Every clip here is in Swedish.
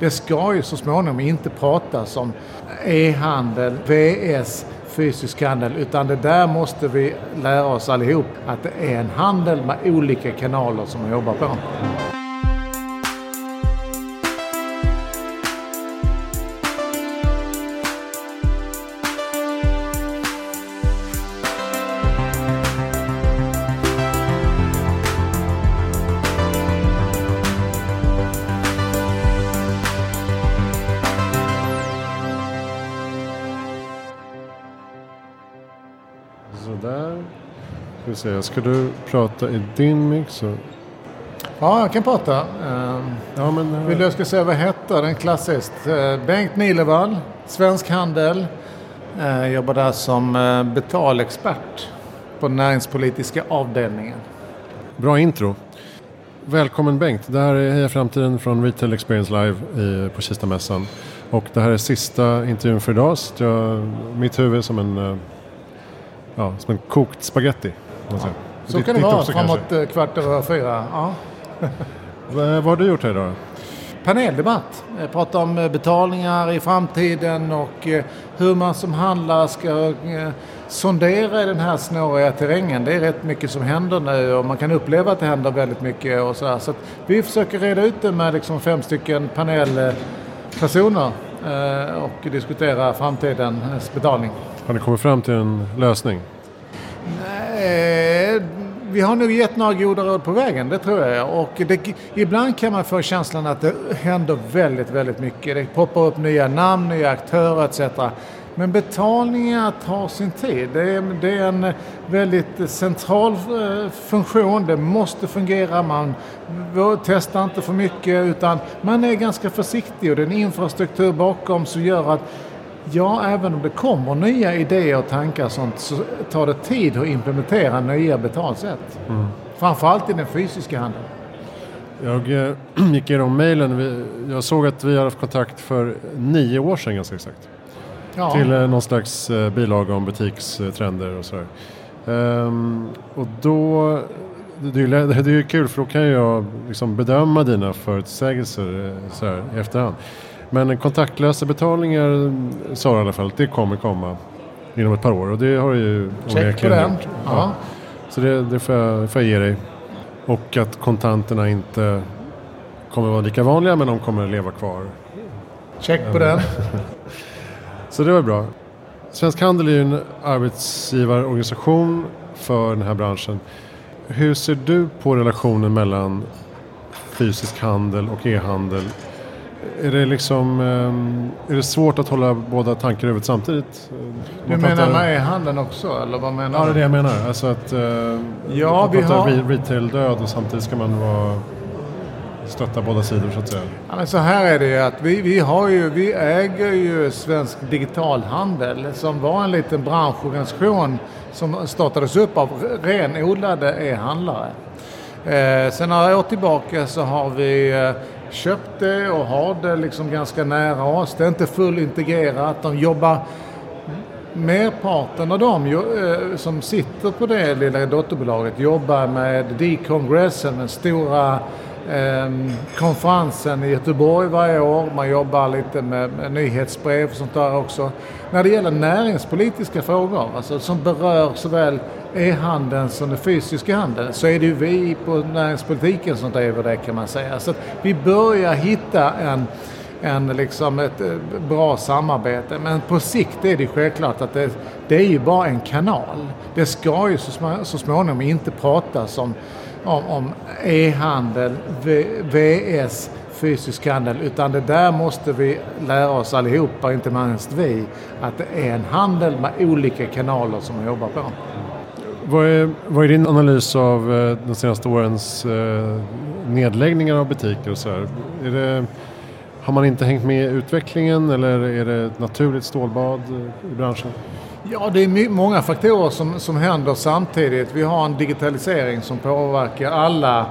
Det ska ju så småningom inte pratas om e-handel, VS, fysisk handel, utan det där måste vi lära oss allihop att det är en handel med olika kanaler som man jobbar på. Sådär. Ska vi se, ska du prata i din mix? Ja, jag kan prata. Ehm, Ja, men... eh, Vill du jag ska säga vad heter den klassiskt? Eh, Bengt Nihlevall, Svensk Handel. Eh, Jobbar där som betalexpert på näringspolitiska avdelningen. Bra intro. Välkommen Bengt. Det här är Heja Framtiden från Retail Experience Live på Kistamässan. Och det här är sista intervjun för idag. Så jag, mitt huvud är som en, ja, som en kokt spaghetti. man säga. Så Ditt- kan det vara kanske. framåt eh, kvart över fyra. Ja. Vad, har du gjort här idag? Paneldebatt. Jag pratar om eh, betalningar i framtiden och eh, hur man som handlare ska eh, sondera i den här snåriga terrängen. Det är rätt mycket som händer nu och man kan uppleva att det händer väldigt mycket och. Så att vi försöker reda ut det med liksom fem stycken panelpersoner eh, och diskutera framtidens betalning. Har ni kommit fram till en lösning? Nej, vi har nog gett några goda råd på vägen, det tror jag. Och det, ibland kan man få känslan att det händer väldigt, väldigt mycket. Det poppar upp nya namn, nya aktörer etc. Men betalningar tar sin tid. Det är, det är en väldigt central eh, funktion. Det måste fungera. Man testar inte för mycket utan man är ganska försiktig och det är en infrastruktur bakom som gör att Ja, även om det kommer nya idéer och tankar och sånt så tar det tid att implementera nya betalsätt. Framförallt i den fysiska handeln. Jag eh, gick igenom mejlen. Jag såg att vi har haft kontakt för nio år sedan ganska exakt. Ja, till eh, någon slags eh, bilaga om butikstrender och sådär. Ehm, och då, det är, ju, kul för då kan jag liksom bedöma dina förutsägelser så här, i efterhand. Men kontaktlösa betalningar sa du i alla fall att det kommer komma inom ett par år och det har ju check på onekligen den. gjort. Ja. Så det, det får, jag, får jag ge dig. Och att kontanterna inte kommer vara lika vanliga men de kommer leva kvar Check på den. Så det var bra. Svensk Handel är ju en arbetsgivarorganisation för den här branschen. Hur ser du på relationen mellan fysisk handel och e-handel? Är det, liksom, ehm, är det svårt att hålla båda tankar i huvudet samtidigt? Du Man menar pratar- med e-handeln också, eller vad menar Ja, det är du? det jag menar. Alltså att eh, Ja, vi har- re- retail-död och samtidigt ska man vara, stötta båda sidor så att säga. Ja, så här är det ju att vi, vi, har ju, vi äger ju Svensk Digitalhandel som var en liten branschorganisation som startades upp av renodlade e-handlare. Eh, sen några år tillbaka så har vi eh, köpt det och har det liksom ganska nära oss. Det är inte fullintegrerat. De jobbar Merparten av dem eh, som sitter på det lilla dotterbolaget jobbar med D-kongressen, den stora eh, konferensen i Göteborg varje år. Man jobbar lite med, med nyhetsbrev och sånt där också. När det gäller näringspolitiska frågor, alltså som berör såväl e-handeln som den fysiska handeln, så är det ju vi på näringspolitiken som driver det kan man säga. Så att vi börjar hitta en en, liksom ett eh, bra samarbete. Men på sikt är det självklart att det, det är ju bara en kanal. Det ska ju så, små, så småningom inte pratas om, om, om e-handel, VS, fysisk handel, utan det där måste vi lära oss allihopa, inte minst vi, att det är en handel med olika kanaler som man jobbar på. Vad är, vad är din analys av eh, de senaste årens eh, nedläggningar av butiker och så här? Är det, har man inte hängt med i utvecklingen eller är det ett naturligt stålbad eh, i branschen? Ja, det är många faktorer som, som händer samtidigt. Vi har en digitalisering som påverkar alla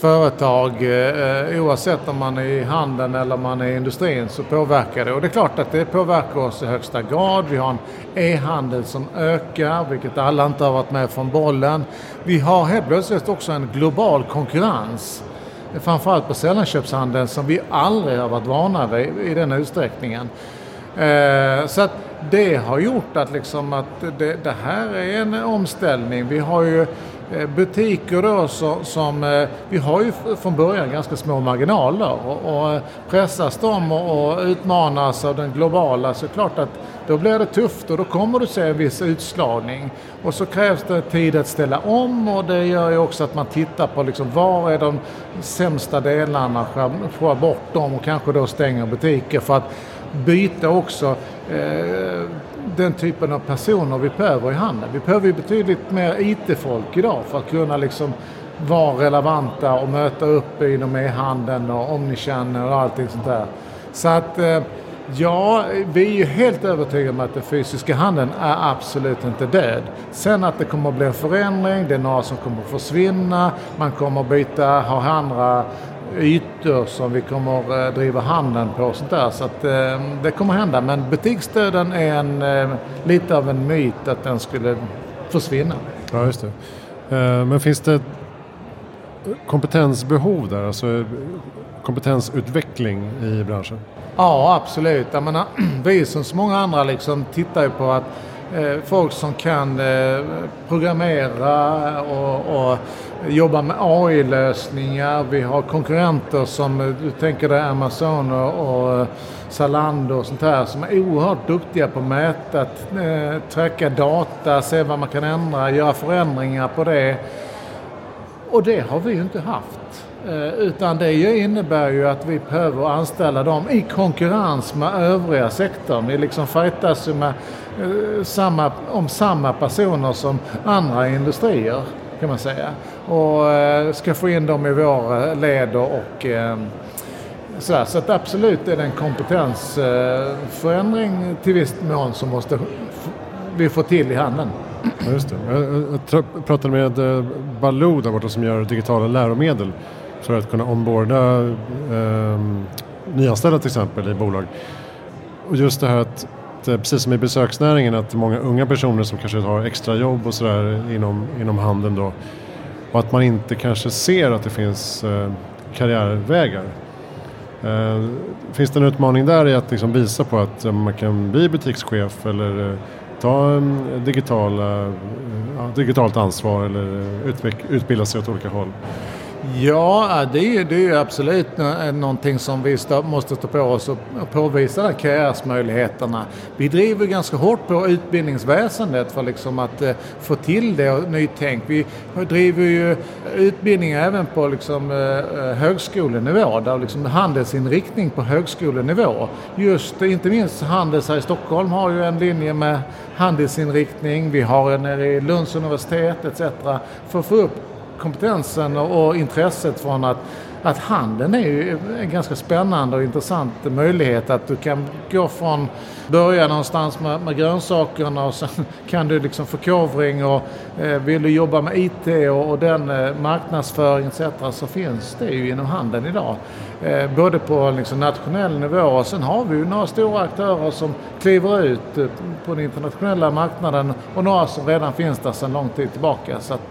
företag eh, eh, oavsett om man är i handeln eller om man är i industrin så påverkar det. Och det är klart att det påverkar oss i högsta grad. Vi har en e-handel som ökar, vilket alla inte har varit med från bollen. Vi har helt plötsligt också en global konkurrens framförallt på sällanköpshandeln som vi aldrig har varit vana vid i den utsträckningen. Eh, så att det har gjort att, liksom att det, det här är en omställning. Vi har ju Eh, butiker då som, som, vi har ju från början ganska små marginaler och, och eh, pressas de och, och utmanas av den globala så är det klart att då blir det tufft och då kommer du se en viss utslagning. Och så krävs det tid att ställa om och det gör ju också att man tittar på liksom var är de sämsta delarna, skär bort dem och kanske då stänger butiker för att byta också eh, den typen av personer vi behöver i handeln. Vi behöver ju betydligt mer IT-folk idag för att kunna liksom vara relevanta och möta upp inom e-handeln och omnichannel och allting sånt där. Så att eh, ja, vi är ju helt övertygade om att den fysiska handeln är absolut inte död. Sen att det kommer att bli en förändring, det är några som kommer att försvinna, man kommer att byta, ha andra ytor som vi kommer eh, driva handeln på och sånt där. Så att eh, det kommer hända. Men butiksdöden är en, eh, lite av en myt att den skulle försvinna. Ja, just det. Men finns det kompetensbehov där? Alltså kompetensutveckling i branschen? Ja, absolut. Jag menar, vi som så många andra liksom tittar ju på att Eh, folk som kan eh, programmera och, och jobba med AI-lösningar. Vi har konkurrenter som, eh, du tänker dig Amazon och, och Zalando och sånt här som är oerhört duktiga på att mäta, tracka data, se vad man kan ändra, göra förändringar på det. Och det har vi ju inte haft. Utan det innebär ju att vi behöver anställa dem i konkurrens med övriga sektorn. Vi liksom fightas ju med Eh, samma, om samma personer som andra industrier kan man säga. Och eh, ska få in dem i våra eh, leder och så sådär. Så att absolut är det en kompetensförändring till viss mån som måste vi få till i handeln. Ja, just det. Jag pratade med Baloo där borta som gör digitala läromedel för att kunna omborda eh, nyanställda till exempel i bolag. Och just det här att Eh, precis som i besöksnäringen att många unga personer som kanske har extra jobb och sådär inom, inom handeln då och att man inte kanske ser att det finns eh, karriärvägar. Eh, finns det en utmaning där i att liksom visa på att eh, man kan bli butikschef eller eh, ta en digitala, eh, digitalt ansvar eller eh, utbilda sig åt olika håll? Ja, det är, det är absolut någonting som vi måste stå på oss och påvisa karriärsmöjligheterna. Vi driver ganska hårt på utbildningsväsendet för liksom att eh, få till det och nytänk. Vi driver ju utbildningar även på liksom, eh, eh, högskolenivå, där liksom handelsinriktning på högskolenivå. Just inte minst Handels här i Stockholm har ju en linje med handelsinriktning. Vi har en nere i Lunds universitet etc. för att få upp kompetensen och intresset från att, att handeln är ju en ganska spännande och intressant möjlighet. Att du kan gå från börja någonstans med, med grönsakerna och sen kan du liksom förkovring och Eh, vill du jobba med IT och, den eh, marknadsföring etc. så finns det ju inom handeln idag. Eh, både på liksom, nationell nivå och sen har vi ju några stora aktörer som kliver ut på den internationella marknaden och några som redan finns där sedan lång tid tillbaka. Så att,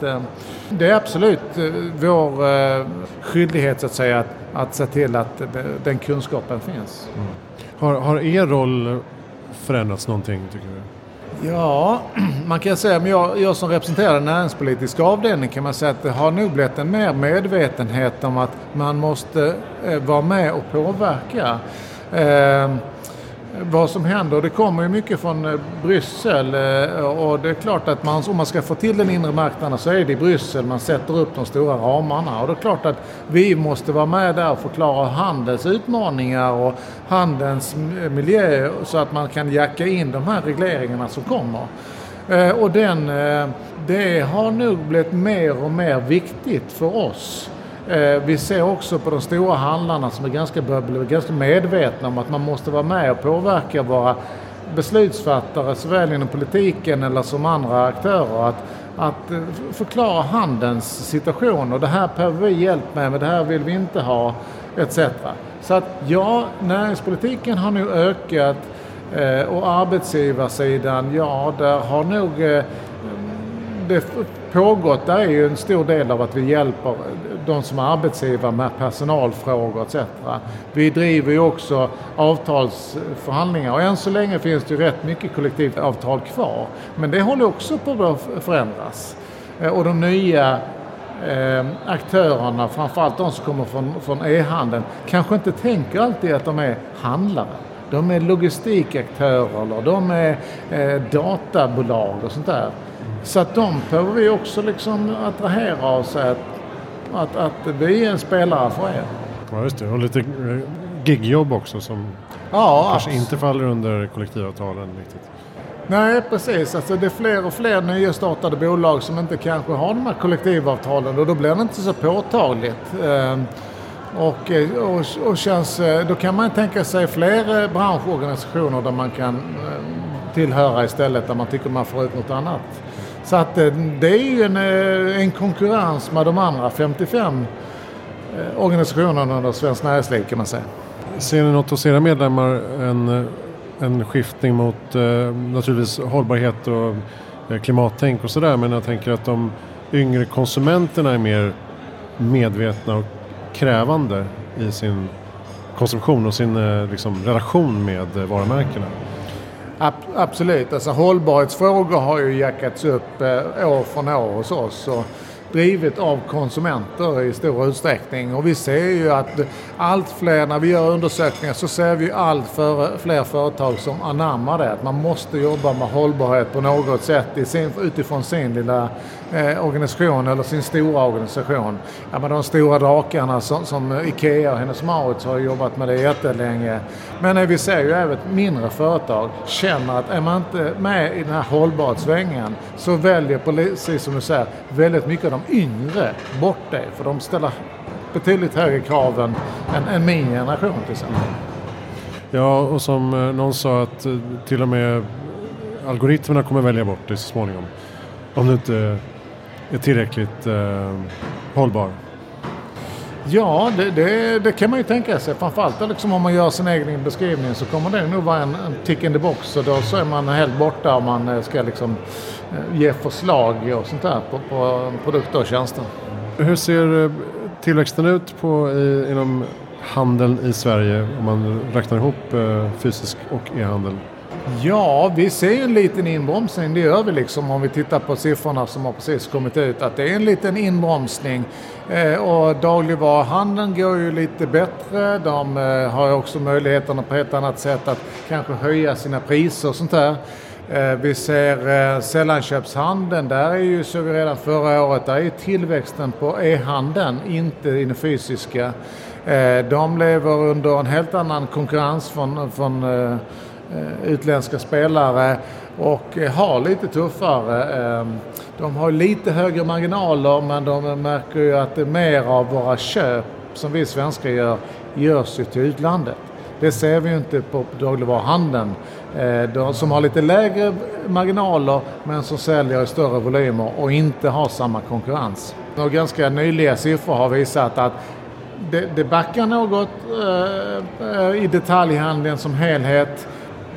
det är absolut vår skyldighet så att säga att, att se till att den kunskapen finns. Mm. Har, har er roll förändrats någonting tycker du? Ja, man kan säga, men jag, jag som representerar den näringspolitiska avdelningen kan man säga att det har nog blivit en mer medvetenhet om att man måste eh, vara med och påverka. Ehm, vad som händer. Det kommer ju mycket från eh, Bryssel eh, och det är klart att man, om man ska få till den inre marknaden så är det i Bryssel man sätter upp de stora ramarna. Och det är klart att vi måste vara med där och förklara handelns utmaningar och handelns miljö så att man kan jacka in de här regleringarna som kommer. Eh, och den, det har nog blivit mer och mer viktigt för oss Eh, vi ser också på de stora handlarna som är ganska, börjar bli ganska medvetna om att man måste vara med och påverka våra beslutsfattare såväl inom politiken eller som andra aktörer att, att eh, förklara handelns situation och det här behöver vi hjälp med, men det här vill vi inte ha etc. Så att ja, näringspolitiken har nu ökat eh, och arbetsgivarsidan, ja, där har nog eh, det pågått. där är ju en stor del av att vi hjälper de som är arbetsgivare med personalfrågor etc. Vi driver ju också avtalsförhandlingar och än så länge finns det ju rätt mycket kollektivavtal kvar. Men det håller också på att förändras. Eh, och de nya eh, aktörerna, framförallt de som kommer från, från e-handeln, kanske inte tänker alltid att de är handlare. De är logistikaktörer eller de är eh, databolag och sånt där. Så att de behöver vi också liksom attrahera och säga att, att, att vi är en spelare för er. Ja just det, och lite eh, gigjobb också som ja, kanske inte faller under kollektivavtalen riktigt. Nej precis, alltså det är fler och fler nya startade bolag som inte kanske har de här kollektivavtalen och då blir det inte så påtagligt. Ehm, och, eh, och, och känns, eh, då kan man tänka sig fler branschorganisationer där man kan tillhöra istället där man tycker man får ut något annat. Så att eh, det är ju en, eh, en konkurrens med de andra 55 eh, organisationerna under Svenskt Näringsliv kan man säga. Ser ni något hos era medlemmar en, en skiftning mot naturligtvis hållbarhet och klimattänk och sådär men jag tänker att de yngre konsumenterna är mer medvetna och krävande i sin konsumtion och sin liksom, relation med varumärkena. Absolut, alltså hållbarhetsfrågor har ju jackats upp eh, år från år hos oss. Och drivet av konsumenter i stor utsträckning. Och vi ser ju att allt fler, när vi gör undersökningar så ser vi allt för, fler företag som anammar det. Att man måste jobba med hållbarhet på något sätt i sin, utifrån sin lilla eh, organisation eller sin stora organisation. Ja, men de stora drakarna som, som IKEA och Hennes Mauritz har jobbat med det jättelänge. Men eh, vi ser ju även mindre företag känner att är man inte med i den här hållbarhetssvängen så väljer, precis som du säger, väldigt mycket av de yngre bort det. För de ställer betydligt högre krav än, än, än min generation till exempel. Ja, och som eh, någon sa att eh, till och med algoritmerna kommer välja bort det så småningom. Om du inte är tillräckligt eh, hållbar. Ja, det, det, det, kan man ju tänka sig. Framförallt liksom om man gör sin egen beskrivning så kommer det nog vara en, en tick in the box. Och då så är man helt borta om man eh, ska liksom eh, ge förslag och sånt där på, på produkter och tjänster. Hur ser eh, tillväxten ut på, i, inom handeln i Sverige om man räknar ihop fysisk och e-handel? Ja, vi ser en liten inbromsning. Det gör vi liksom om vi tittar på siffrorna som har precis kommit ut. Att det är en liten inbromsning. Eh, och dagligvaruhandeln går ju lite bättre. De eh, har också möjligheterna på ett annat sätt att kanske höja sina priser och sånt där. Eh, vi ser eh, sällanköpshandeln, där är ju så vi redan förra året, där är tillväxten på e-handeln, inte i den fysiska. Eh, de lever under en helt annan konkurrens från, från Eh, Eh, utländska spelare och eh, har lite tuffare. Ehm, de har lite högre marginaler men de märker ju att det mer av våra köp som vi svenskar gör görs ju till utlandet. Det ser vi ju inte på dagligvaruhandeln. Eh, de som har lite lägre marginaler men som säljer i större volymer och inte har samma konkurrens. Och ganska nyliga siffror har visat att det, det backar något i detaljhandeln som helhet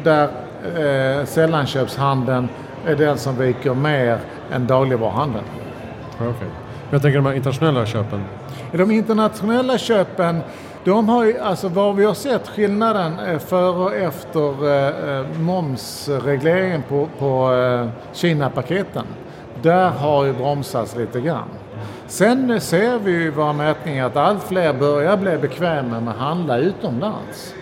där eh, sällanköpshandeln är den som viker mer än dagligvaruhandeln. Okay. Jag tänker de här internationella köpen? De internationella köpen, de har ju, alltså vad vi har sett skillnaden eh, före och efter eh, eh, momsregleringen på, på eh, Kina-paketen. Där har ju bromsats lite grann. Sen ser vi i våra mätningar att allt fler börjar bli bekväma med att handla utomlands.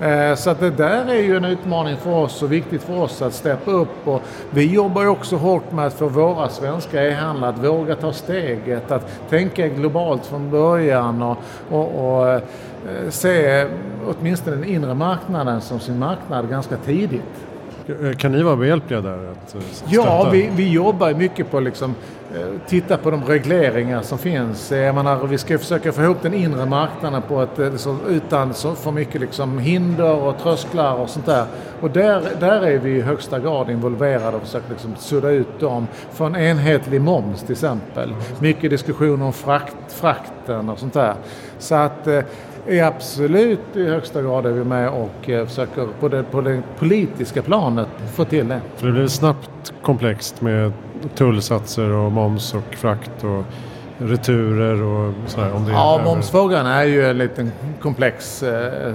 Eh, så att det där är ju en utmaning för oss och viktigt för oss att steppa upp. Och vi jobbar ju också hårt med att få våra svenska e-handlare att våga ta steget, att tänka globalt från början och, och, och eh, se åtminstone den inre marknaden som sin marknad ganska tidigt. Eh, kan ni vara behjälpliga där? Att eh, ja, vi, vi jobbar mycket på liksom eh, titta på de regleringar som finns. Jag menar, vi ska försöka få ihop den inre marknaden på ett, liksom, utan så för mycket liksom, hinder och trösklar och sånt där. Och där, där är vi i högsta grad involverade och försöker liksom, sudda ut dem. Få en enhetlig moms till exempel. Mycket diskussion om frakt, frakten och sånt där. Så att eh, är absolut i högsta grad är vi med och eh, försöker på det, på det politiska planet få till det. För det blir snabbt komplext med tullsatser och moms och frakt och returer och sådär? Om det ja, är momsfrågan är ju en liten komplex eh, eh,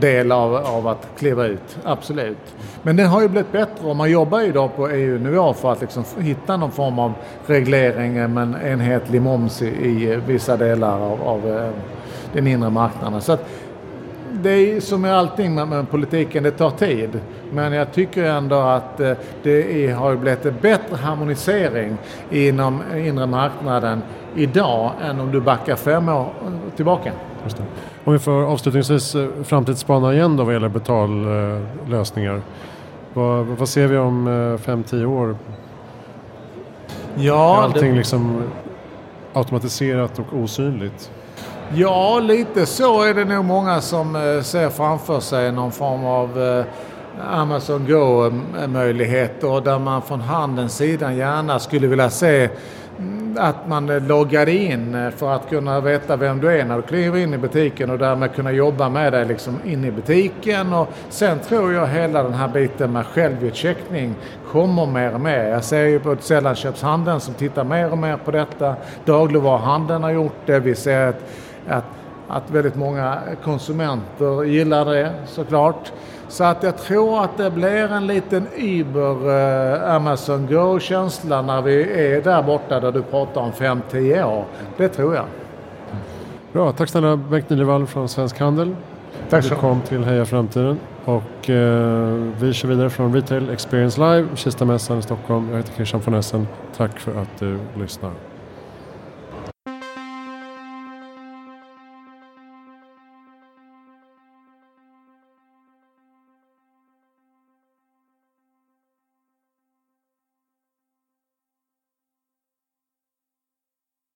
del av, av att kliva ut, absolut. Men den har ju blivit bättre och man jobbar ju idag på EU-nivå för att liksom hitta någon form av reglering med en enhetlig moms i, i vissa delar av, av eh, den inre marknaden. Så att, det är som med allting med, med, politiken, det tar tid. Men jag tycker ändå att eh, det är, har blivit en bättre harmonisering inom inre marknaden idag än om du backar fem år tillbaka. Om vi får avslutningsvis eh, framtidsspana igen då vad gäller betallösningar. Vad, vad ser vi om 5-10 eh, år? Ja, är allting det... liksom automatiserat och osynligt? Ja, lite så är det nog många som eh, ser framför sig någon form av eh, Amazon Go-möjligheter där man från handelns sida gärna skulle vilja se mm, att man eh, loggar in för att kunna veta vem du är när du kliver in i butiken och därmed kunna jobba med dig liksom in i butiken. Och sen tror jag hela den här biten med självutcheckning kommer mer och mer. Jag ser ju på sällanköpshandeln som tittar mer och mer på detta. Dagligvaruhandeln har gjort det. Vi ser att att, att väldigt många konsumenter gillar det såklart. Så att jag tror att det blir en liten Uber eh, Amazon Go-känsla när vi är där borta där du pratar om 5-10 år. Det tror jag. Bra, tack snälla Bengt Nihlevall från Svensk Handel. Tack så Du kom till Heja Framtiden. Och eh, vi kör vidare från Retail Experience Live, Kistamässan i Stockholm. Jag heter Christian von Essen. Tack för att du lyssnar.